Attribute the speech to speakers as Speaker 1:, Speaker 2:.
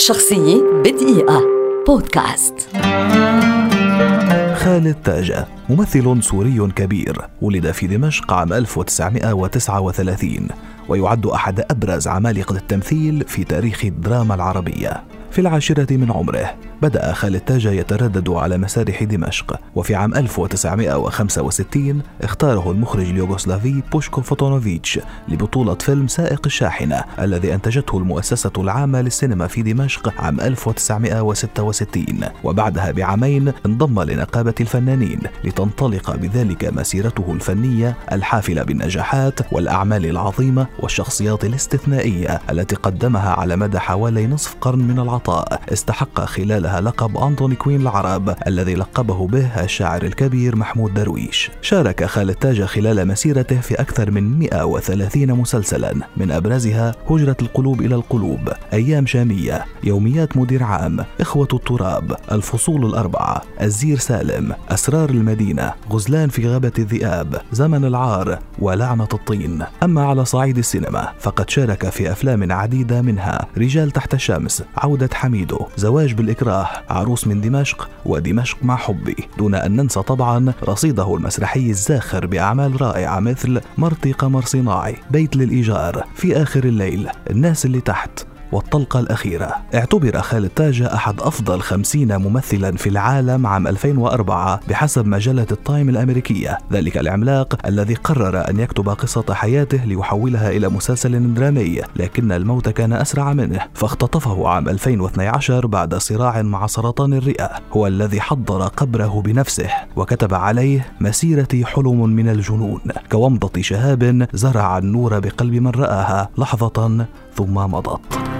Speaker 1: شخصية بدقيقة. بودكاست.
Speaker 2: خالد تاجا ممثل سوري كبير ولد في دمشق عام 1939 ويعد أحد أبرز عمالقة التمثيل في تاريخ الدراما العربية. في العاشرة من عمره بدأ خالد تاجا يتردد على مسارح دمشق وفي عام 1965 اختاره المخرج اليوغوسلافي بوشكو فوتونوفيتش لبطولة فيلم سائق الشاحنة الذي أنتجته المؤسسة العامة للسينما في دمشق عام 1966 وبعدها بعامين انضم لنقابة الفنانين لتنطلق بذلك مسيرته الفنية الحافلة بالنجاحات والأعمال العظيمة والشخصيات الاستثنائية التي قدمها على مدى حوالي نصف قرن من العطاء استحق خلالها لها لقب أنطوني كوين العرب الذي لقبه به الشاعر الكبير محمود درويش. شارك خالد تاج خلال مسيرته في أكثر من 130 مسلسلا من أبرزها هجرة القلوب إلى القلوب أيام شامية يوميات مدير عام إخوة التراب الفصول الأربعة الزير سالم أسرار المدينة غزلان في غابة الذئاب زمن العار ولعنة الطين. أما على صعيد السينما فقد شارك في أفلام عديدة منها رجال تحت الشمس عودة حميدو زواج بالإكراه. عروس من دمشق ودمشق مع حبي. دون أن ننسى طبعا رصيده المسرحي الزاخر بأعمال رائعة مثل مرتي قمر صناعي بيت للإيجار في آخر الليل الناس اللي تحت. والطلقة الأخيرة. اعتبر خالد تاجا أحد أفضل خمسين ممثلا في العالم عام 2004 بحسب مجلة التايم الأمريكية. ذلك العملاق الذي قرر أن يكتب قصة حياته ليحولها إلى مسلسل درامي لكن الموت كان أسرع منه. فاختطفه عام 2012 بعد صراع مع سرطان الرئة. هو الذي حضر قبره بنفسه وكتب عليه مسيرتي حلم من الجنون. كومضة شهاب زرع النور بقلب من رآها لحظة ثم مضت.